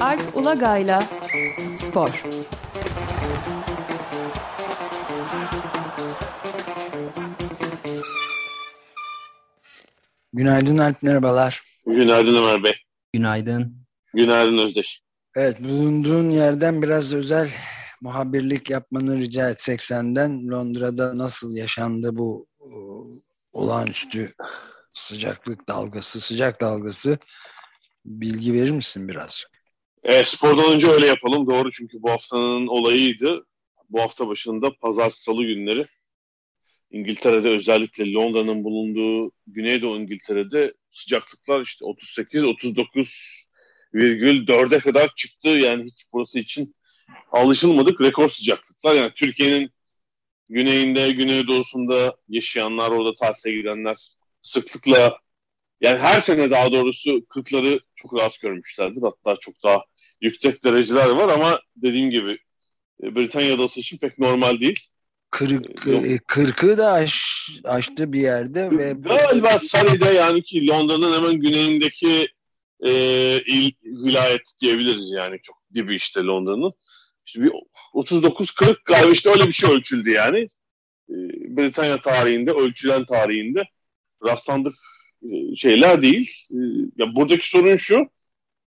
Alp Ulagay'la Spor. Günaydın Alp, merhabalar. Günaydın Ömer Bey. Günaydın. Günaydın Özdeş. Evet, bulunduğun yerden biraz özel muhabirlik yapmanı rica etsek senden. Londra'da nasıl yaşandı bu e, olağanüstü sıcaklık dalgası, sıcak dalgası bilgi verir misin biraz? E, spordan önce öyle yapalım. Doğru çünkü bu haftanın olayıydı. Bu hafta başında pazar salı günleri İngiltere'de özellikle Londra'nın bulunduğu Güneydoğu İngiltere'de sıcaklıklar işte 38-39,4'e kadar çıktı. Yani hiç burası için alışılmadık rekor sıcaklıklar. Yani Türkiye'nin güneyinde, güneydoğusunda yaşayanlar, orada tatile gidenler sıklıkla yani her sene daha doğrusu 40'ları çok rahat görmüşlerdir. Hatta çok daha yüksek dereceler var ama dediğim gibi e, Britanya adası için pek normal değil. Kırk, e, kırkı da aş, aştı bir yerde ve galiba Surrey'de yani ki Londra'nın hemen güneyindeki e, il, vilayet diyebiliriz yani çok dibi işte Londra'nın. İşte bir 39-40 galiba işte öyle bir şey ölçüldü yani. E, Britanya tarihinde, ölçülen tarihinde rastlandık e, şeyler değil. E, ya buradaki sorun şu,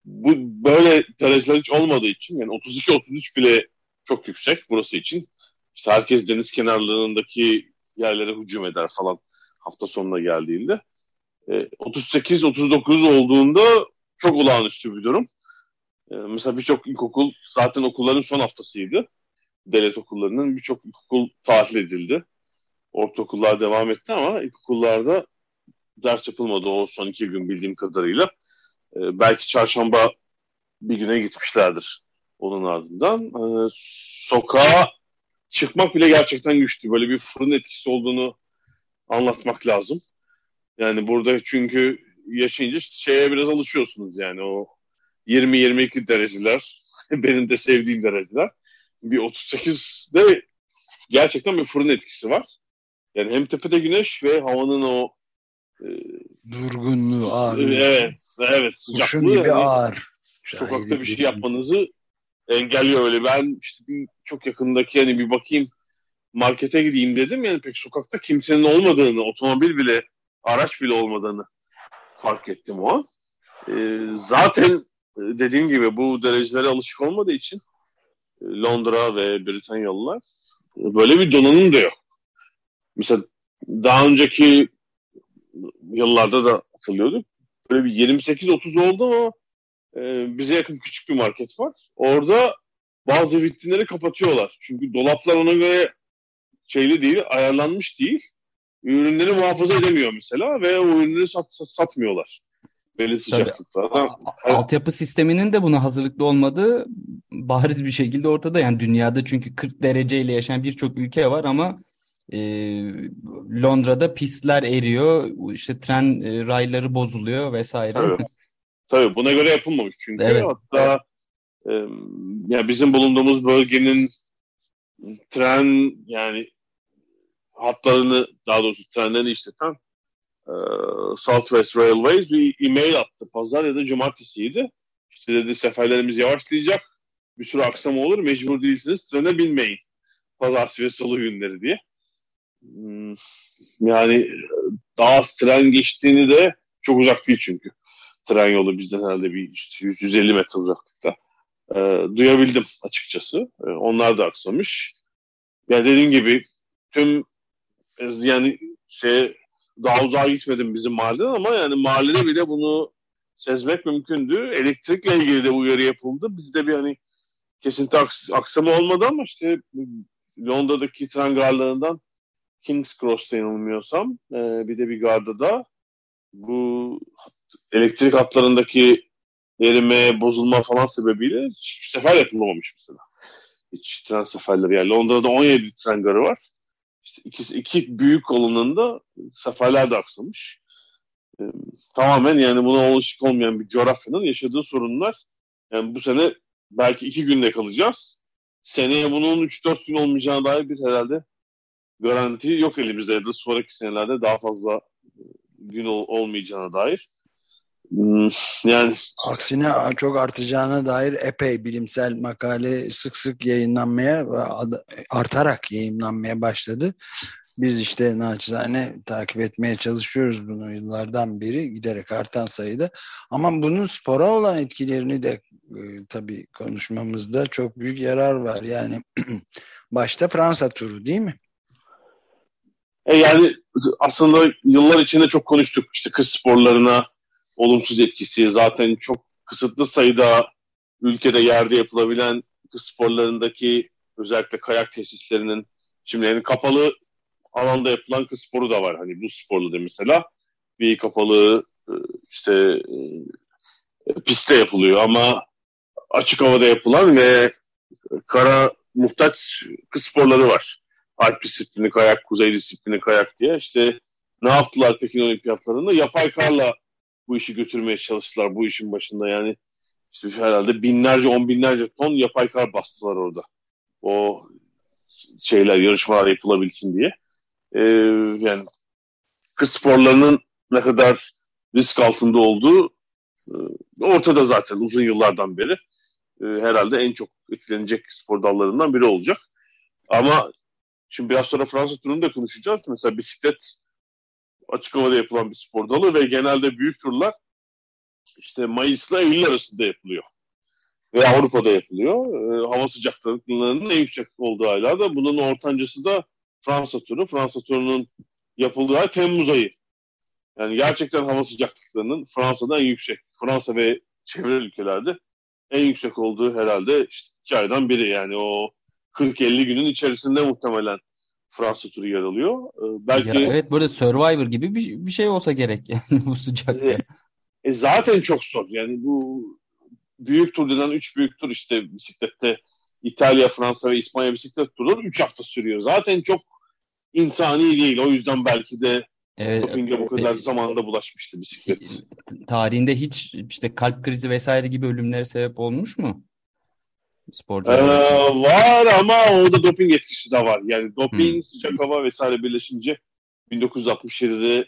bu böyle dereceler hiç olmadığı için yani 32-33 bile çok yüksek burası için. İşte herkes deniz kenarlarındaki yerlere hücum eder falan hafta sonuna geldiğinde. E, 38-39 olduğunda çok olağanüstü bir durum. Mesela birçok ilkokul zaten okulların son haftasıydı. Devlet okullarının birçok ilkokul tatil edildi. Ortaokullar devam etti ama ilkokullarda ders yapılmadı o son iki gün bildiğim kadarıyla. E, belki çarşamba bir güne gitmişlerdir onun ardından. E, sokağa çıkmak bile gerçekten güçlü. Böyle bir fırın etkisi olduğunu anlatmak lazım. Yani burada çünkü yaşayınca şeye biraz alışıyorsunuz yani o 20-22 dereceler benim de sevdiğim dereceler. Bir 38'de gerçekten bir fırın etkisi var. Yani hem tepede güneş ve havanın o durgunluğu ağır. Evet, evet sıcaklığı. Kuşun gibi yani, ağır. Sokakta bir şey yapmanızı engelliyor öyle. Ben işte bir, çok yakındaki yani bir bakayım markete gideyim dedim. Yani pek sokakta kimsenin olmadığını, otomobil bile, araç bile olmadığını fark ettim o an. Ee, zaten e, dediğim gibi bu derecelere alışık olmadığı için e, Londra ve Britanyalılar e, böyle bir donanım da yok. Mesela daha önceki yıllarda da hatırlıyorduk. Böyle bir 28-30 oldu ama e, bize yakın küçük bir market var. Orada bazı vitrinleri kapatıyorlar. Çünkü dolaplar ona göre şeyli değil, ayarlanmış değil. Ürünleri muhafaza edemiyor mesela ve o ürünleri sat, sat, satmıyorlar. Belli sıcaklıklarda. Altyapı sisteminin de buna hazırlıklı olmadığı bariz bir şekilde ortada. Yani dünyada çünkü 40 dereceyle yaşayan birçok ülke var ama e, Londra'da pistler eriyor, işte tren e, rayları bozuluyor vesaire. Tabii. Tabii buna göre yapılmamış çünkü. Evet. Hatta e, ya bizim bulunduğumuz bölgenin tren yani hatlarını daha doğrusu trenlerini işleten e, Southwest Railways bir e-mail attı. Pazar ya da cumartesiydi. İşte dedi seferlerimiz yavaşlayacak. Bir sürü aksama olur. Mecbur değilsiniz. Trene binmeyin. Pazartesi ve salı günleri diye. Hmm, yani daha tren geçtiğini de çok uzak değil çünkü tren yolu bizden herhalde bir 150 metre uzaklıkta. E, duyabildim açıkçası. E, onlar da aksamış. Yani dediğim gibi tüm yani şey daha uzağa gitmedim bizim mahalleden ama yani mahallede bile bunu sezmek mümkündü. Elektrikle ilgili de uyarı yapıldı. Bizde bir hani kesinti aks aksama olmadı ama işte Londra'daki tren garlarından King's Cross'ta yanılmıyorsam e, bir de bir gardada bu elektrik hatlarındaki erime, bozulma falan sebebiyle hiçbir sefer yapılmamış mesela. Hiç tren seferleri. Yani Londra'da 17 tren garı var. İşte iki, iki büyük kolonunda seferler de aksamış. Ee, tamamen yani buna alışık olmayan bir coğrafyanın yaşadığı sorunlar. Yani bu sene belki iki günde kalacağız. Seneye bunun 3-4 gün olmayacağına dair bir herhalde garanti yok elimizde ya da sonraki senelerde daha fazla gün ol, olmayacağına dair. Hmm, yani aksine çok artacağına dair epey bilimsel makale sık sık yayınlanmaya ve artarak yayınlanmaya başladı. Biz işte naçizane takip etmeye çalışıyoruz bunu yıllardan beri giderek artan sayıda. Ama bunun spora olan etkilerini de e, tabii konuşmamızda çok büyük yarar var. Yani başta Fransa turu değil mi? E yani aslında yıllar içinde çok konuştuk. İşte kız sporlarına olumsuz etkisi zaten çok kısıtlı sayıda ülkede yerde yapılabilen kız sporlarındaki özellikle kayak tesislerinin şimdi yani kapalı alanda yapılan kız sporu da var. Hani bu sporlu da mesela bir kapalı e, işte e, pistte yapılıyor ama açık havada yapılan ve kara muhtaç kız sporları var. Alp disiplini kayak, kuzey disiplini kayak diye. İşte ne yaptılar Pekin Olimpiyatlarında? Yapay karla bu işi götürmeye çalıştılar bu işin başında. Yani işte herhalde binlerce, on binlerce ton yapay kar bastılar orada. O şeyler, yarışmalar yapılabilsin diye. Ee, yani kız sporlarının ne kadar risk altında olduğu e, ortada zaten uzun yıllardan beri. E, herhalde en çok etkilenecek spor dallarından biri olacak. Ama şimdi biraz sonra Fransa turunu da konuşacağız. Mesela bisiklet açık havada yapılan bir spor dalı ve genelde büyük turlar işte Mayıs'la Eylül arasında yapılıyor. Ve Avrupa'da yapılıyor. E, hava sıcaklıklarının en yüksek olduğu aylarda. Bunun ortancası da Fransa turu. Fransa turunun yapıldığı ay Temmuz ayı. Yani gerçekten hava sıcaklıklarının Fransa'da en yüksek. Fransa ve çevre ülkelerde en yüksek olduğu herhalde işte iki aydan biri. Yani o 40-50 günün içerisinde muhtemelen Fransa turu yer alıyor. Ee, belki ya evet böyle Survivor gibi bir, bir şey olsa gerek yani bu sıcakta. E, e, zaten çok zor. Yani bu büyük tur denen üç büyük tur işte bisiklette İtalya, Fransa ve İspanya bisiklet turları 3 hafta sürüyor. Zaten çok insani değil. O yüzden belki de evet, dopinge bu kadar e, zamanda bulaşmıştı bisiklet. Tarihinde hiç işte kalp krizi vesaire gibi ölümlere sebep olmuş mu? Sporcu ee, var ama orada doping etkisi de var. Yani doping, hmm. sıcak hava vesaire birleşince 1967'de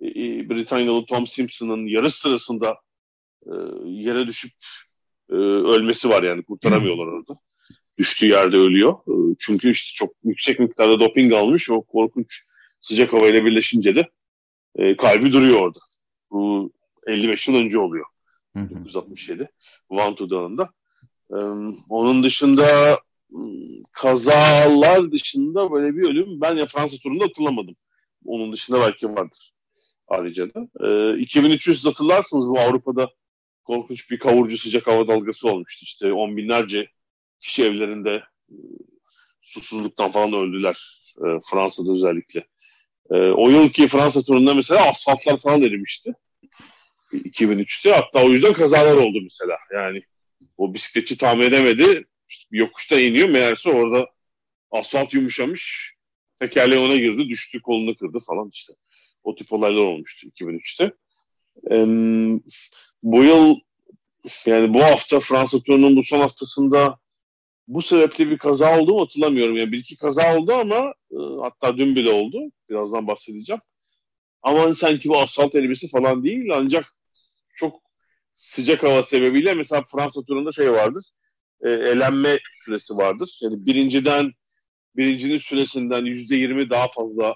e, e, Britanyalı Tom Simpson'ın yarış sırasında e, yere düşüp e, ölmesi var yani kurtaramıyorlar orada. Düştüğü yerde ölüyor. E, çünkü işte çok yüksek miktarda doping almış o korkunç sıcak havayla birleşince de e, kalbi duruyor orada. Bu 55 yıl önce oluyor. 1967 Vantu Dağı'nda. Onun dışında kazalar dışında böyle bir ölüm ben ya Fransa turunda hatırlamadım. Onun dışında belki vardır ayrıca da. Ee, 2300 hatırlarsınız bu Avrupa'da korkunç bir kavurucu sıcak hava dalgası olmuştu. İşte on binlerce kişi evlerinde e, susuzluktan falan öldüler. E, Fransa'da özellikle. E, o yılki Fransa turunda mesela asfaltlar falan erimişti. 2003'te hatta o yüzden kazalar oldu mesela. Yani o bisikletçi tahmin edemedi. Yokuşta iniyor. Meğerse orada asfalt yumuşamış. Tekerleği ona girdi. Düştü kolunu kırdı falan işte. O tip olaylar olmuştu 2003'te. Ee, bu yıl yani bu hafta Fransa turunun bu son haftasında bu sebeple bir kaza oldu mu hatırlamıyorum. Yani bir iki kaza oldu ama e, hatta dün bile oldu. Birazdan bahsedeceğim. Ama sanki bu asfalt erimesi falan değil ancak çok sıcak hava sebebiyle mesela Fransa turunda şey vardır. E, elenme süresi vardır. Yani birinciden birincinin süresinden yüzde yirmi daha fazla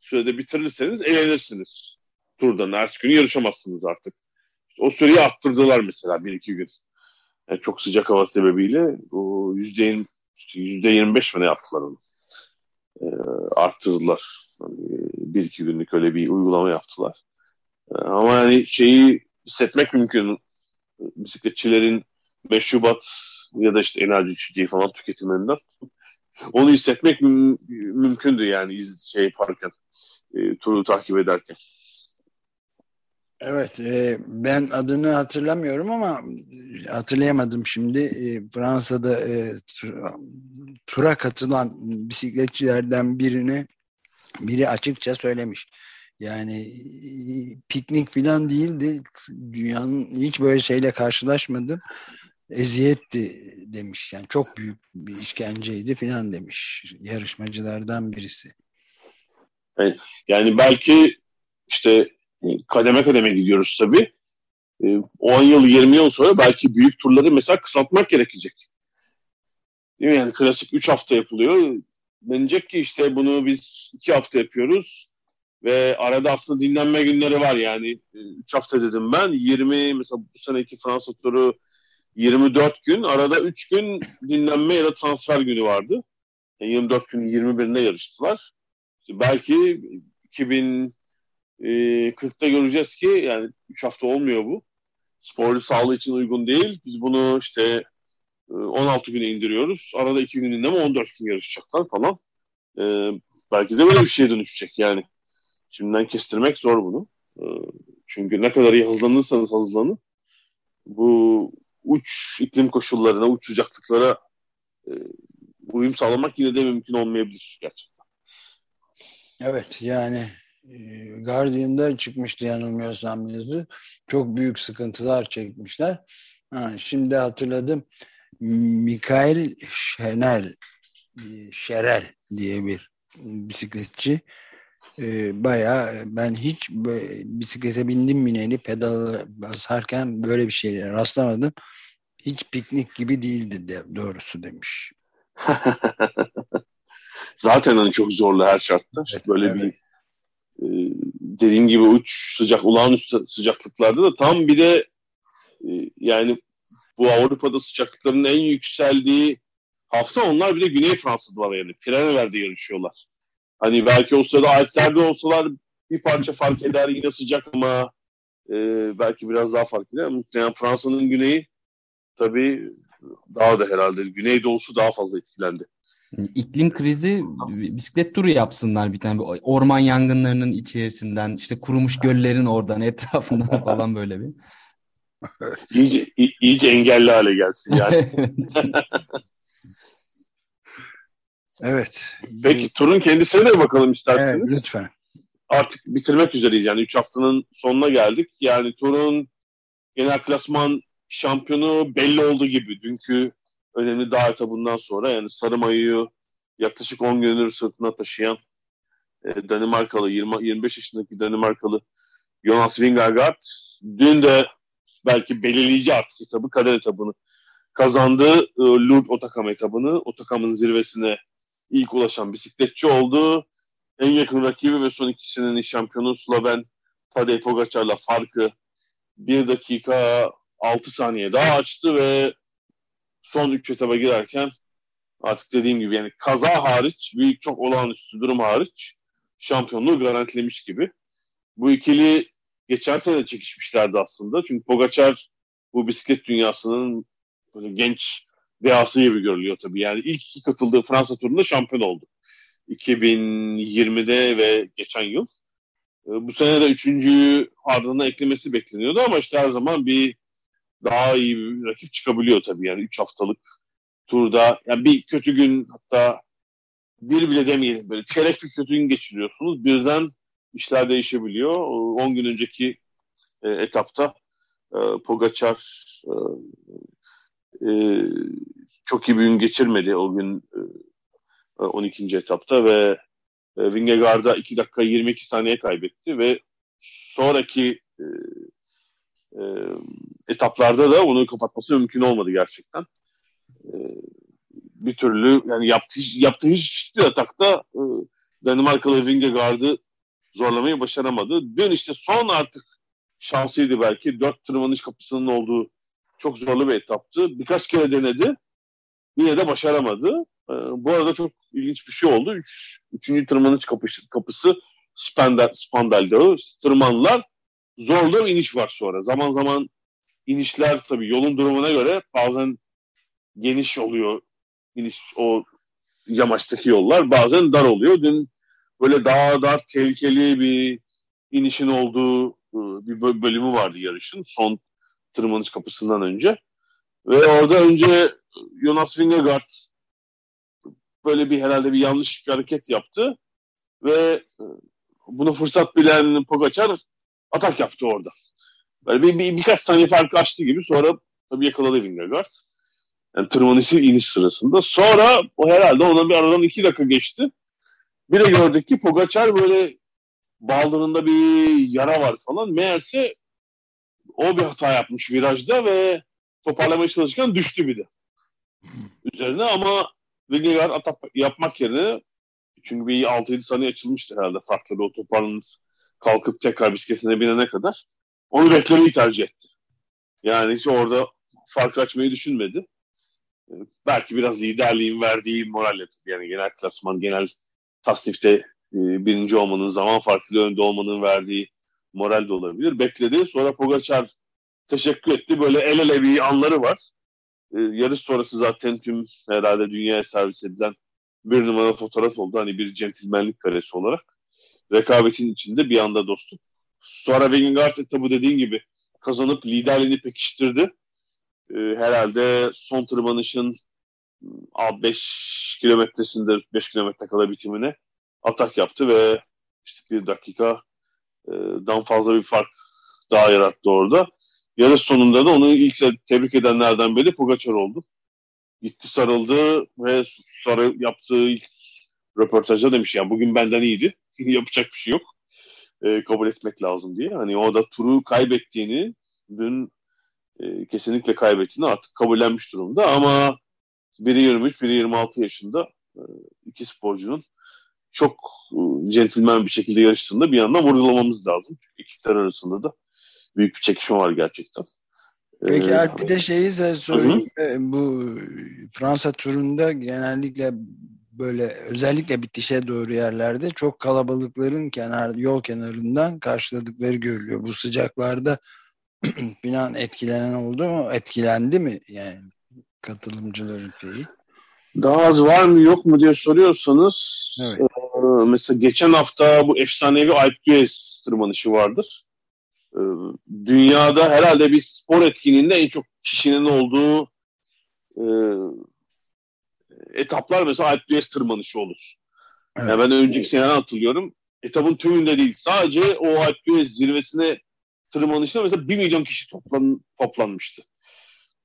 sürede bitirirseniz elenirsiniz. Turdan. Her gün yarışamazsınız artık. O süreyi arttırdılar mesela bir iki gün. Yani çok sıcak hava sebebiyle o yüzde yüzde yirmi beş mi ne yaptılar onu? E, arttırdılar. Yani bir iki günlük öyle bir uygulama yaptılar. E, ama yani şeyi hissetmek mümkün. Bisikletçilerin meşrubat ya da işte enerji içeceği falan tüketiminden. Onu hissetmek müm- mümkündü yani şey yaparken, e, turu takip ederken. Evet, e, ben adını hatırlamıyorum ama hatırlayamadım şimdi. E, Fransa'da e, tura katılan bisikletçilerden birine biri açıkça söylemiş. Yani piknik falan değildi. Dünyanın hiç böyle şeyle karşılaşmadım. Eziyetti demiş. Yani çok büyük bir işkenceydi falan demiş. Yarışmacılardan birisi. Yani belki işte kademe kademe gidiyoruz tabii. e, 10 yıl 20 yıl sonra belki büyük turları mesela kısaltmak gerekecek. Değil mi? Yani klasik 3 hafta yapılıyor. Denecek ki işte bunu biz 2 hafta yapıyoruz ve arada aslında dinlenme günleri var yani 3 hafta dedim ben 20 mesela bu seneki Fransa turu 24 gün arada 3 gün dinlenme ya da transfer günü vardı. Yani 24 gün 21'inde yarıştılar. İşte belki 2040'ta göreceğiz ki yani 3 hafta olmuyor bu. Sporcu sağlığı için uygun değil. Biz bunu işte 16 güne indiriyoruz. Arada 2 gün dinleme 14 gün yarışacaklar falan. Ee, belki de böyle bir şeye dönüşecek yani. Şimdiden kestirmek zor bunu. Ee, çünkü ne kadar iyi hızlanırsanız hızlanın bu uç iklim koşullarına, uç sıcaklıklara e, uyum sağlamak yine de mümkün olmayabilir gerçekten. Evet yani e, Guardian'da çıkmıştı yanılmıyorsam yazı. Çok büyük sıkıntılar çekmişler. Ha, şimdi hatırladım. Mikael Şenel Şerel diye bir bisikletçi e, bayağı ben hiç bisiklete bindim mineli pedalı basarken böyle bir şeylere rastlamadım. Hiç piknik gibi değildi de, doğrusu demiş. Zaten hani çok zorlu her şartta. Evet, böyle evet. bir e, dediğim gibi uç sıcak olağanüstü sıcaklıklarda da tam bir de e, yani bu Avrupa'da sıcaklıkların en yükseldiği hafta onlar bir de Güney Fransa'dalar yani. Pireneler'de yarışıyorlar. Hani belki o sırada Alplerde olsalar bir parça fark eder yine sıcak ama e, belki biraz daha fark eder. Muhtemelen Fransa'nın güneyi tabii daha da herhalde güneydoğusu daha fazla etkilendi. İklim krizi bisiklet turu yapsınlar bir tane. Orman yangınlarının içerisinden işte kurumuş göllerin oradan etrafından falan böyle bir. iyice, iyice engelli hale gelsin yani. evet. Peki turun kendisine de bakalım isterseniz. Evet, lütfen. Artık bitirmek üzereyiz yani 3 haftanın sonuna geldik. Yani turun genel klasman şampiyonu belli oldu gibi. Dünkü önemli dağ etabından sonra yani Sarı Mayı'yı yaklaşık 10 gündür sırtına taşıyan e, Danimarkalı 20, 25 yaşındaki Danimarkalı Jonas Vingegaard dün de belki belirleyici artık etabı kader etabını kazandı. E, Lourdes Otakam etabını. Otakam'ın zirvesine ilk ulaşan bisikletçi oldu. En yakın rakibi ve son ikisinin şampiyonu Sloven Tadej Pogacar'la farkı 1 dakika 6 saniye daha açtı ve son 3 etaba girerken artık dediğim gibi yani kaza hariç, büyük çok olağanüstü durum hariç şampiyonluğu garantilemiş gibi. Bu ikili geçen sene çekişmişlerdi aslında. Çünkü Pogacar bu bisiklet dünyasının böyle genç dehası gibi görülüyor tabii. Yani ilk iki katıldığı Fransa turunda şampiyon oldu. 2020'de ve geçen yıl. Ee, bu sene de üçüncüyü ardına eklemesi bekleniyordu ama işte her zaman bir daha iyi bir rakip çıkabiliyor tabii. Yani üç haftalık turda. Yani bir kötü gün hatta bir bile demeyelim böyle çeyrek bir kötü gün geçiriyorsunuz. Birden işler değişebiliyor. 10 gün önceki e, etapta e, Pogacar e, e, çok iyi bir gün geçirmedi o gün e, 12. etapta ve e, Vingegaard'a 2 dakika 22 saniye kaybetti ve sonraki e, e, etaplarda da onu kapatması mümkün olmadı gerçekten. E, bir türlü yani yaptığı, yaptığı hiçbir atakta e, Danimarkalı Vingegaard'ı zorlamayı başaramadı. Dün işte son artık şansıydı belki. Dört tırmanış kapısının olduğu çok zorlu bir etaptı. Birkaç kere denedi. Yine de başaramadı. Ee, bu arada çok ilginç bir şey oldu. Üç, üçüncü tırmanış kapısı, kapısı Spandel Dağı. Tırmanlar zorlu iniş var sonra. Zaman zaman inişler tabii yolun durumuna göre bazen geniş oluyor iniş o yamaçtaki yollar. Bazen dar oluyor. Dün böyle daha dar tehlikeli bir inişin olduğu e, bir bölümü vardı yarışın. Son tırmanış kapısından önce. Ve orada önce Jonas Vingegaard böyle bir herhalde bir yanlış bir hareket yaptı ve e, bunu fırsat bilen Pogacar atak yaptı orada. Böyle bir, bir birkaç saniye fark açtı gibi sonra tabii yakaladı Vingegaard. Yani tırmanışı iniş sırasında. Sonra o herhalde ona bir aradan iki dakika geçti. Bir de gördük ki Pogacar böyle baldırında bir yara var falan. Meğerse o bir hata yapmış virajda ve toparlamaya çalışırken düştü bir de. Üzerine ama Vingegaard atak yapmak yerine çünkü bir 6-7 saniye açılmıştı herhalde farklı bir otoparın kalkıp tekrar bisikletine binene kadar. Onu beklemeyi tercih etti. Yani hiç orada fark açmayı düşünmedi. Ee, belki biraz liderliğin verdiği moralle yani genel klasman, genel tasnifte e, birinci olmanın, zaman farklı önde olmanın verdiği moral de olabilir. Bekledi. Sonra Pogacar teşekkür etti. Böyle el ele bir anları var. E, yarış sonrası zaten tüm herhalde dünyaya servis edilen bir numara fotoğraf oldu. Hani bir centilmenlik karesi olarak. Rekabetin içinde bir anda dostum. Sonra Vingegaard etabı dediğin gibi kazanıp liderliğini pekiştirdi. E, herhalde son tırmanışın 5 kilometresinde 5 kilometre kala bitimine atak yaptı ve işte bir dakika dan fazla bir fark daha yarattı orada. Yarış sonunda da onu ilk tebrik edenlerden biri Pogacar oldu. Gitti sarıldı ve sonra yaptığı ilk röportajda demiş ya bugün benden iyiydi. Yapacak bir şey yok. E, kabul etmek lazım diye. Hani o da turu kaybettiğini dün e, kesinlikle kaybettiğini artık kabullenmiş durumda ama biri 23, biri 26 yaşında e, iki sporcunun çok e, centilmen bir şekilde yarıştığında bir yandan vurgulamamız lazım. Çünkü iki taraf arasında da büyük bir çekişme var gerçekten. Peki ee, bir de şeyi size sorayım. Hı hı. E, bu Fransa turunda genellikle böyle özellikle bitişe doğru yerlerde çok kalabalıkların kenar yol kenarından karşıladıkları görülüyor. Bu sıcaklarda falan etkilenen oldu mu? Etkilendi mi yani katılımcıların şeyi? Daha az var mı yok mu diye soruyorsanız evet. E, mesela geçen hafta bu efsanevi Alp tırmanışı vardır. E, dünyada herhalde bir spor etkinliğinde en çok kişinin olduğu e, etaplar mesela Alp tırmanışı olur. Evet. Yani ben önceki seneden hatırlıyorum. Etapın tümünde değil. Sadece o Alp zirvesine tırmanışına mesela 1 milyon kişi toplan, toplanmıştı.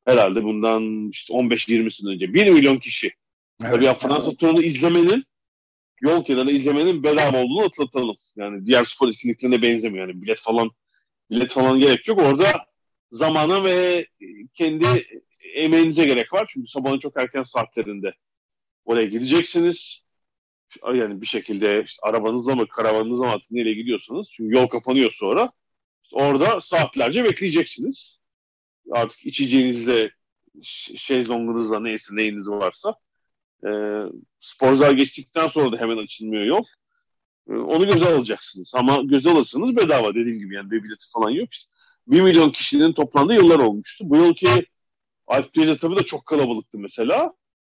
Herhalde bundan işte 15-20 sene önce. 1 milyon kişi. Evet. Tabii ya Fransa turunu izlemenin yol kenarı izlemenin bedava olduğunu hatırlatalım. Yani diğer spor etkinliklerine benzemiyor. Yani bilet falan bilet falan gerek yok. Orada zamana ve kendi emeğinize gerek var. Çünkü sabahın çok erken saatlerinde oraya gideceksiniz. Yani bir şekilde işte arabanızla mı karavanınızla mı artık nereye gidiyorsanız. Çünkü yol kapanıyor sonra. Orada saatlerce bekleyeceksiniz. Artık içeceğinizle, şezlongunuzla neyse neyiniz varsa. E, sporcular geçtikten sonra da hemen açılmıyor yol. E, onu göze alacaksınız. Ama göze alırsanız bedava dediğim gibi yani bir bileti falan yok. İşte 1 milyon kişinin toplandığı yıllar olmuştu. Bu yılki Alp Deniz tabii de çok kalabalıktı mesela.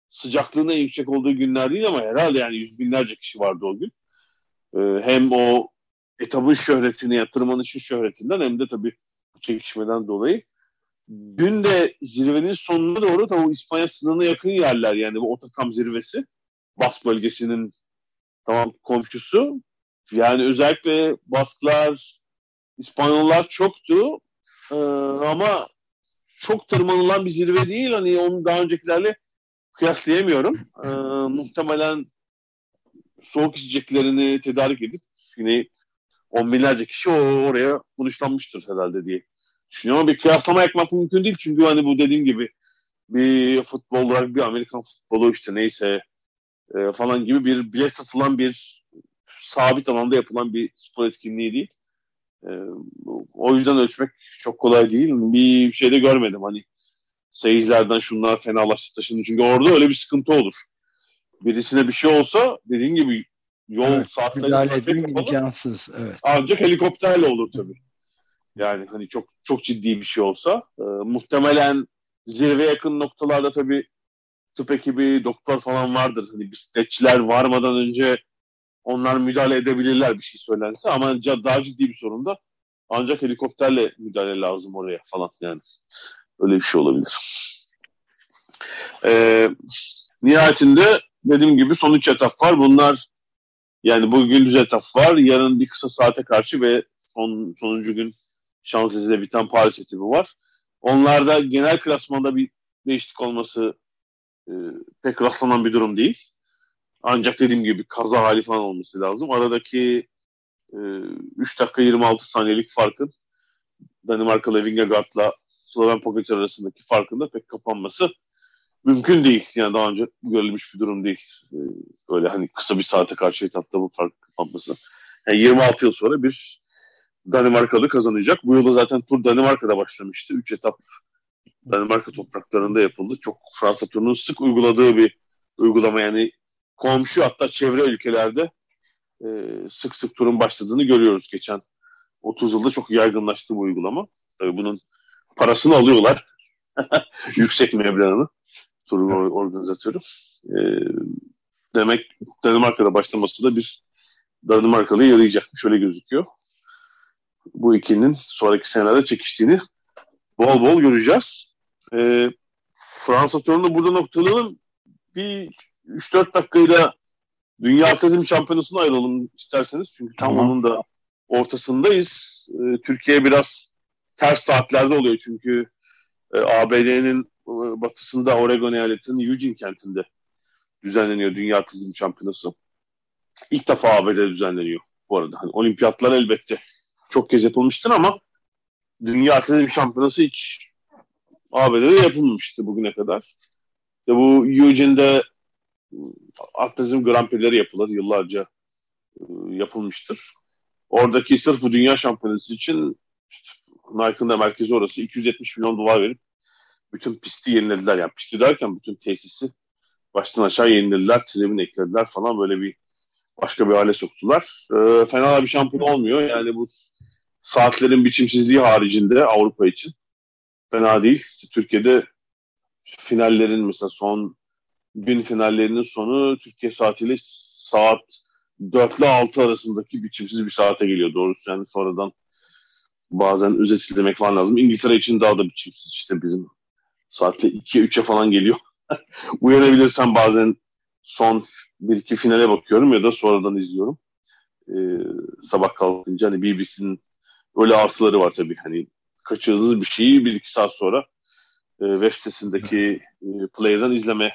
Sıcaklığın en yüksek olduğu günler değil ama herhalde yani yüz binlerce kişi vardı o gün. Ee, hem o etabın şöhretini, ya tırmanışın şöhretinden hem de tabii bu çekişmeden dolayı. Dün de zirvenin sonuna doğru tabii İspanya sınırına yakın yerler yani bu Otakam zirvesi. Bas bölgesinin tamam komşusu. Yani özellikle Basklar, İspanyollar çoktu. Ee, ama çok tırmanılan bir zirve değil. Hani onu daha öncekilerle kıyaslayamıyorum. Ee, muhtemelen soğuk içeceklerini tedarik edip yine on binlerce kişi oraya konuşlanmıştır herhalde diye düşünüyorum. Ama bir kıyaslama yapmak mümkün değil. Çünkü hani bu dediğim gibi bir futbol olarak bir Amerikan futbolu işte neyse e, falan gibi bir bilet satılan bir sabit alanda yapılan bir spor etkinliği değil. E, o yüzden ölçmek çok kolay değil. Bir şey de görmedim hani seyircilerden şunlar fenalaştı taşındı. Çünkü orada öyle bir sıkıntı olur. Birisine bir şey olsa dediğin gibi yol evet, saatleri müdahale etmek imkansız. Evet. Ancak helikopterle olur tabii. Yani hani çok çok ciddi bir şey olsa e, muhtemelen zirve yakın noktalarda tabii tıp ekibi, doktor falan vardır. Hani bisikletçiler varmadan önce onlar müdahale edebilirler bir şey söylense ama daha ciddi bir sorun da ancak helikopterle müdahale lazım oraya falan yani. Öyle bir şey olabilir. Ee, nihayetinde dediğim gibi son üç etap var. Bunlar yani bugün düz etap var. Yarın bir kısa saate karşı ve son, sonuncu gün Şanzelize'de biten Paris etapi var. Onlarda genel klasmanda bir değişiklik olması e, pek rastlanan bir durum değil. Ancak dediğim gibi kaza hali falan olması lazım. Aradaki e, 3 dakika 26 saniyelik farkın Danimarkalı Vingegaard'la Sloven Pogacar arasındaki farkında pek kapanması mümkün değil. Yani daha önce görülmüş bir durum değil. Ee, öyle hani kısa bir saate karşı etapta bu fark kapanması. Yani 26 yıl sonra bir Danimarkalı kazanacak. Bu yılda zaten tur Danimarka'da başlamıştı. 3 etap Danimarka topraklarında yapıldı. Çok Fransa turunun sık uyguladığı bir uygulama yani komşu hatta çevre ülkelerde e, sık sık turun başladığını görüyoruz. Geçen 30 yılda çok yaygınlaştı bu uygulama. Tabii bunun parasını alıyorlar. Yüksek meblağını turun evet. organizatörü. E, demek Danimarka'da başlaması da bir Danimarkalı'ya yarayacakmış öyle gözüküyor. Bu ikinin sonraki senelerde çekiştiğini bol bol göreceğiz. E, Fransa turunu burada noktalayalım. Bir 3-4 dakikayla Dünya Atletizm Şampiyonası'na ayrılalım isterseniz. Çünkü tamam. onun da ortasındayız. E, Türkiye biraz ters saatlerde oluyor çünkü e, ABD'nin e, batısında Oregon eyaletinin Eugene kentinde düzenleniyor Dünya Atletizm Şampiyonası. İlk defa ABD'de düzenleniyor bu arada. Hani olimpiyatlar elbette çok kez yapılmıştır ama Dünya Atletizm Şampiyonası hiç ABD'de yapılmamıştı bugüne kadar. İşte bu Eugene'de atletizm Grand Prix'leri yapılır. Yıllarca e, yapılmıştır. Oradaki sırf bu dünya şampiyonası için işte, Nike'ın da merkezi orası 270 milyon dolar verip bütün pisti yenilediler. Yani pisti derken bütün tesisi baştan aşağı yenilediler. Tribün eklediler falan böyle bir başka bir hale soktular. E, fena bir şampiyon olmuyor. Yani bu saatlerin biçimsizliği haricinde Avrupa için fena değil. Türkiye'de finallerin mesela son gün finallerinin sonu Türkiye saatiyle saat 4 ile 6 arasındaki biçimsiz bir saate geliyor doğrusu. Yani sonradan bazen özet demek falan lazım. İngiltere için daha da biçimsiz işte bizim saatle 2'ye 3'e falan geliyor. Uyanabilirsem bazen son bir iki finale bakıyorum ya da sonradan izliyorum. Ee, sabah kalkınca hani BBC'nin öyle artıları var tabii. Hani kaçırdığınız bir şeyi bir iki saat sonra e, web sitesindeki e, player'dan izleme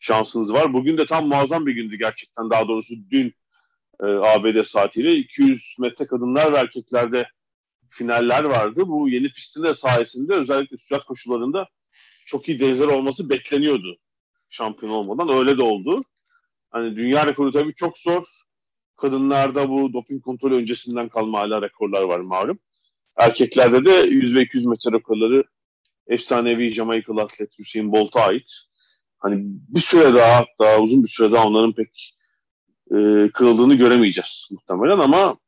şansınız var. Bugün de tam muazzam bir gündü gerçekten. Daha doğrusu dün e, ABD saatiyle 200 metre kadınlar ve erkeklerde finaller vardı. Bu yeni pistin de sayesinde özellikle sıcak koşullarında çok iyi denizler olması bekleniyordu şampiyon olmadan. Öyle de oldu. Hani dünya rekoru tabii çok zor. Kadınlarda bu doping kontrolü öncesinden kalma hala rekorlar var malum. Erkeklerde de 100 ve 200 metre rekorları efsanevi Jamaikalı atlet Hüseyin Bolt'a ait hani bir süre daha hatta uzun bir süre daha onların pek e, kırıldığını göremeyeceğiz muhtemelen ama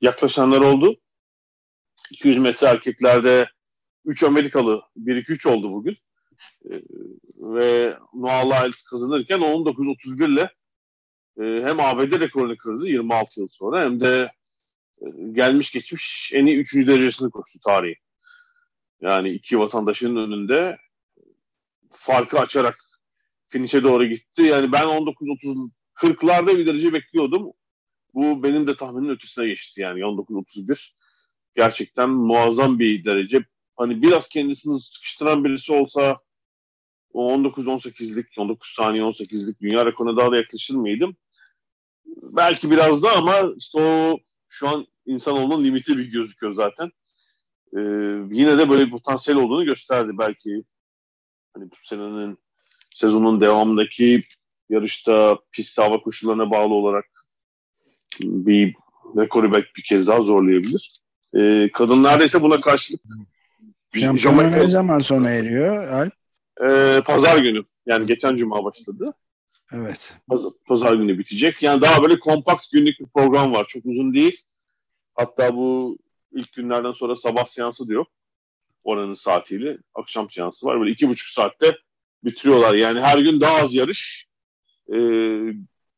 yaklaşanlar oldu. 200 metre erkeklerde 3 Amerikalı 1-2-3 oldu bugün. E, ve Noah Lyles kazanırken 19-31 ile e, hem ABD rekorunu kırdı 26 yıl sonra hem de e, gelmiş geçmiş en iyi 3. derecesini koştu tarihi. Yani iki vatandaşın önünde farkı açarak finişe doğru gitti. Yani ben 19-30 40'larda bir derece bekliyordum. Bu benim de tahminin ötesine geçti yani 19-31. Gerçekten muazzam bir derece. Hani biraz kendisini sıkıştıran birisi olsa o 19-18'lik, 19 saniye 18'lik dünya rekoruna daha da yaklaşır mıydım? Belki biraz da ama işte o şu an insanoğlunun limiti bir gözüküyor zaten. Ee, yine de böyle bir potansiyel olduğunu gösterdi belki. Hani bu senenin sezonun devamındaki yarışta pist hava koşullarına bağlı olarak bir rekoru belki bir kez daha zorlayabilir. E, kadınlarda ise buna karşılık Şampiyonlar ne zaman sona eriyor Alp? E, pazar günü. Yani geçen cuma başladı. Evet. Pazar, pazar günü bitecek. Yani daha böyle kompakt günlük bir program var. Çok uzun değil. Hatta bu ilk günlerden sonra sabah seansı diyor. Oranın saatiyle. Akşam seansı var. Böyle iki buçuk saatte bitiriyorlar. Yani her gün daha az yarış. E,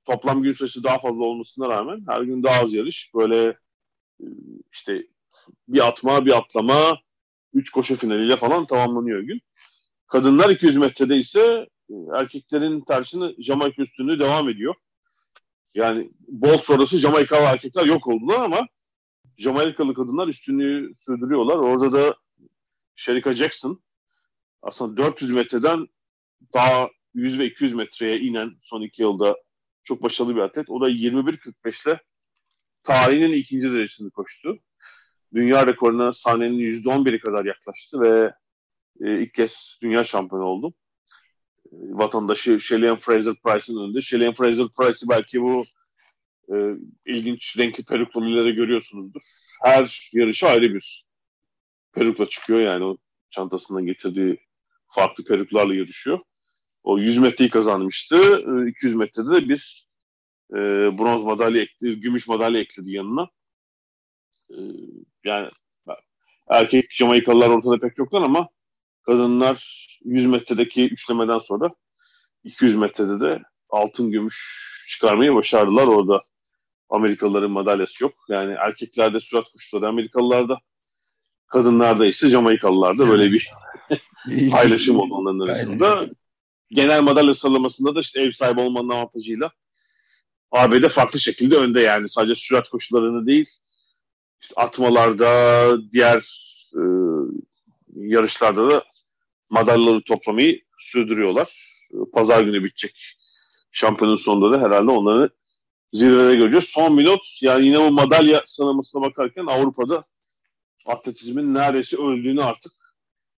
toplam gün sayısı daha fazla olmasına rağmen her gün daha az yarış. Böyle e, işte bir atma, bir atlama, üç koşu finaliyle falan tamamlanıyor gün. Kadınlar 200 metrede ise e, erkeklerin tersine Jamaika üstünlüğü devam ediyor. Yani Bolt sonrası Jamaikalı erkekler yok oldular ama Jamaikalı kadınlar üstünlüğü sürdürüyorlar. Orada da Sherika Jackson aslında 400 metreden daha 100 ve 200 metreye inen son iki yılda çok başarılı bir atlet. O da 21.45 ile tarihinin ikinci derecesini koştu. dünya rekoruna sahnenin %11'i kadar yaklaştı ve e, ilk kez dünya şampiyonu oldu. E, vatandaşı Shelley Fraser Price'ın önünde. Shelley Fraser Price'ı belki bu e, ilginç renkli perukluları görüyorsunuzdur. Her yarışı ayrı bir perukla çıkıyor yani o çantasından getirdiği farklı peruklarla yarışıyor. O 100 metreyi kazanmıştı. 200 metrede de bir e, bronz madalya ekledi, gümüş madalya ekledi yanına. E, yani erkek Jamaikalılar ortada pek yoklar ama kadınlar 100 metredeki üçlemeden sonra 200 metrede de altın gümüş çıkarmayı başardılar. Orada Amerikalıların madalyası yok. Yani erkeklerde sürat kuşları Amerikalılarda kadınlarda ise Jamaikalılarda böyle bir paylaşım oldu onların arasında. Genel madalya sıralamasında da işte ev sahibi olmanın avantajıyla ABD farklı şekilde önde yani. Sadece sürat koşularını değil işte atmalarda diğer e, yarışlarda da madalyaları toplamayı sürdürüyorlar. Pazar günü bitecek şampiyonun sonunda da herhalde onları zirvede göreceğiz. Son minut yani yine bu madalya sıralamasına bakarken Avrupa'da atletizmin neredeyse öldüğünü artık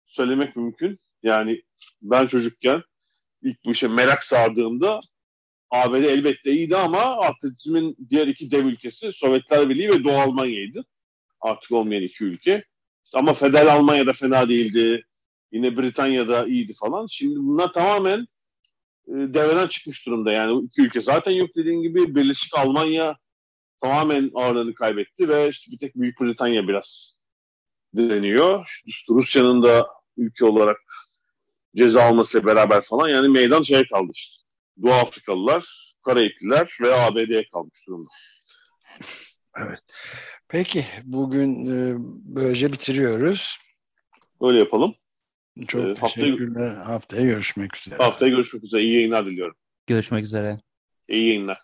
söylemek mümkün. Yani ben çocukken ilk bu işe merak sardığımda ABD elbette iyiydi ama atletizmin diğer iki dev ülkesi Sovyetler Birliği ve Doğu Almanya'ydı. Artık olmayan iki ülke. Ama Federal Almanya'da fena değildi. Yine Britanya'da iyiydi falan. Şimdi bunlar tamamen e, devreden çıkmış durumda. Yani iki ülke zaten yok dediğin gibi. Birleşik Almanya tamamen ağırlığını kaybetti ve işte bir tek Büyük Britanya biraz direniyor. İşte Rusya'nın da ülke olarak ceza almasıyla beraber falan yani meydan şeye kaldı işte. Doğu Afrikalılar, Karayipliler ve ABD'ye kalmış durumda. Evet. Peki bugün e, böylece bitiriyoruz. Öyle yapalım. Çok ee, teşekkürler. Haftaya, haftaya görüşmek üzere. Haftaya görüşmek üzere. İyi yayınlar diliyorum. Görüşmek üzere. İyi yayınlar.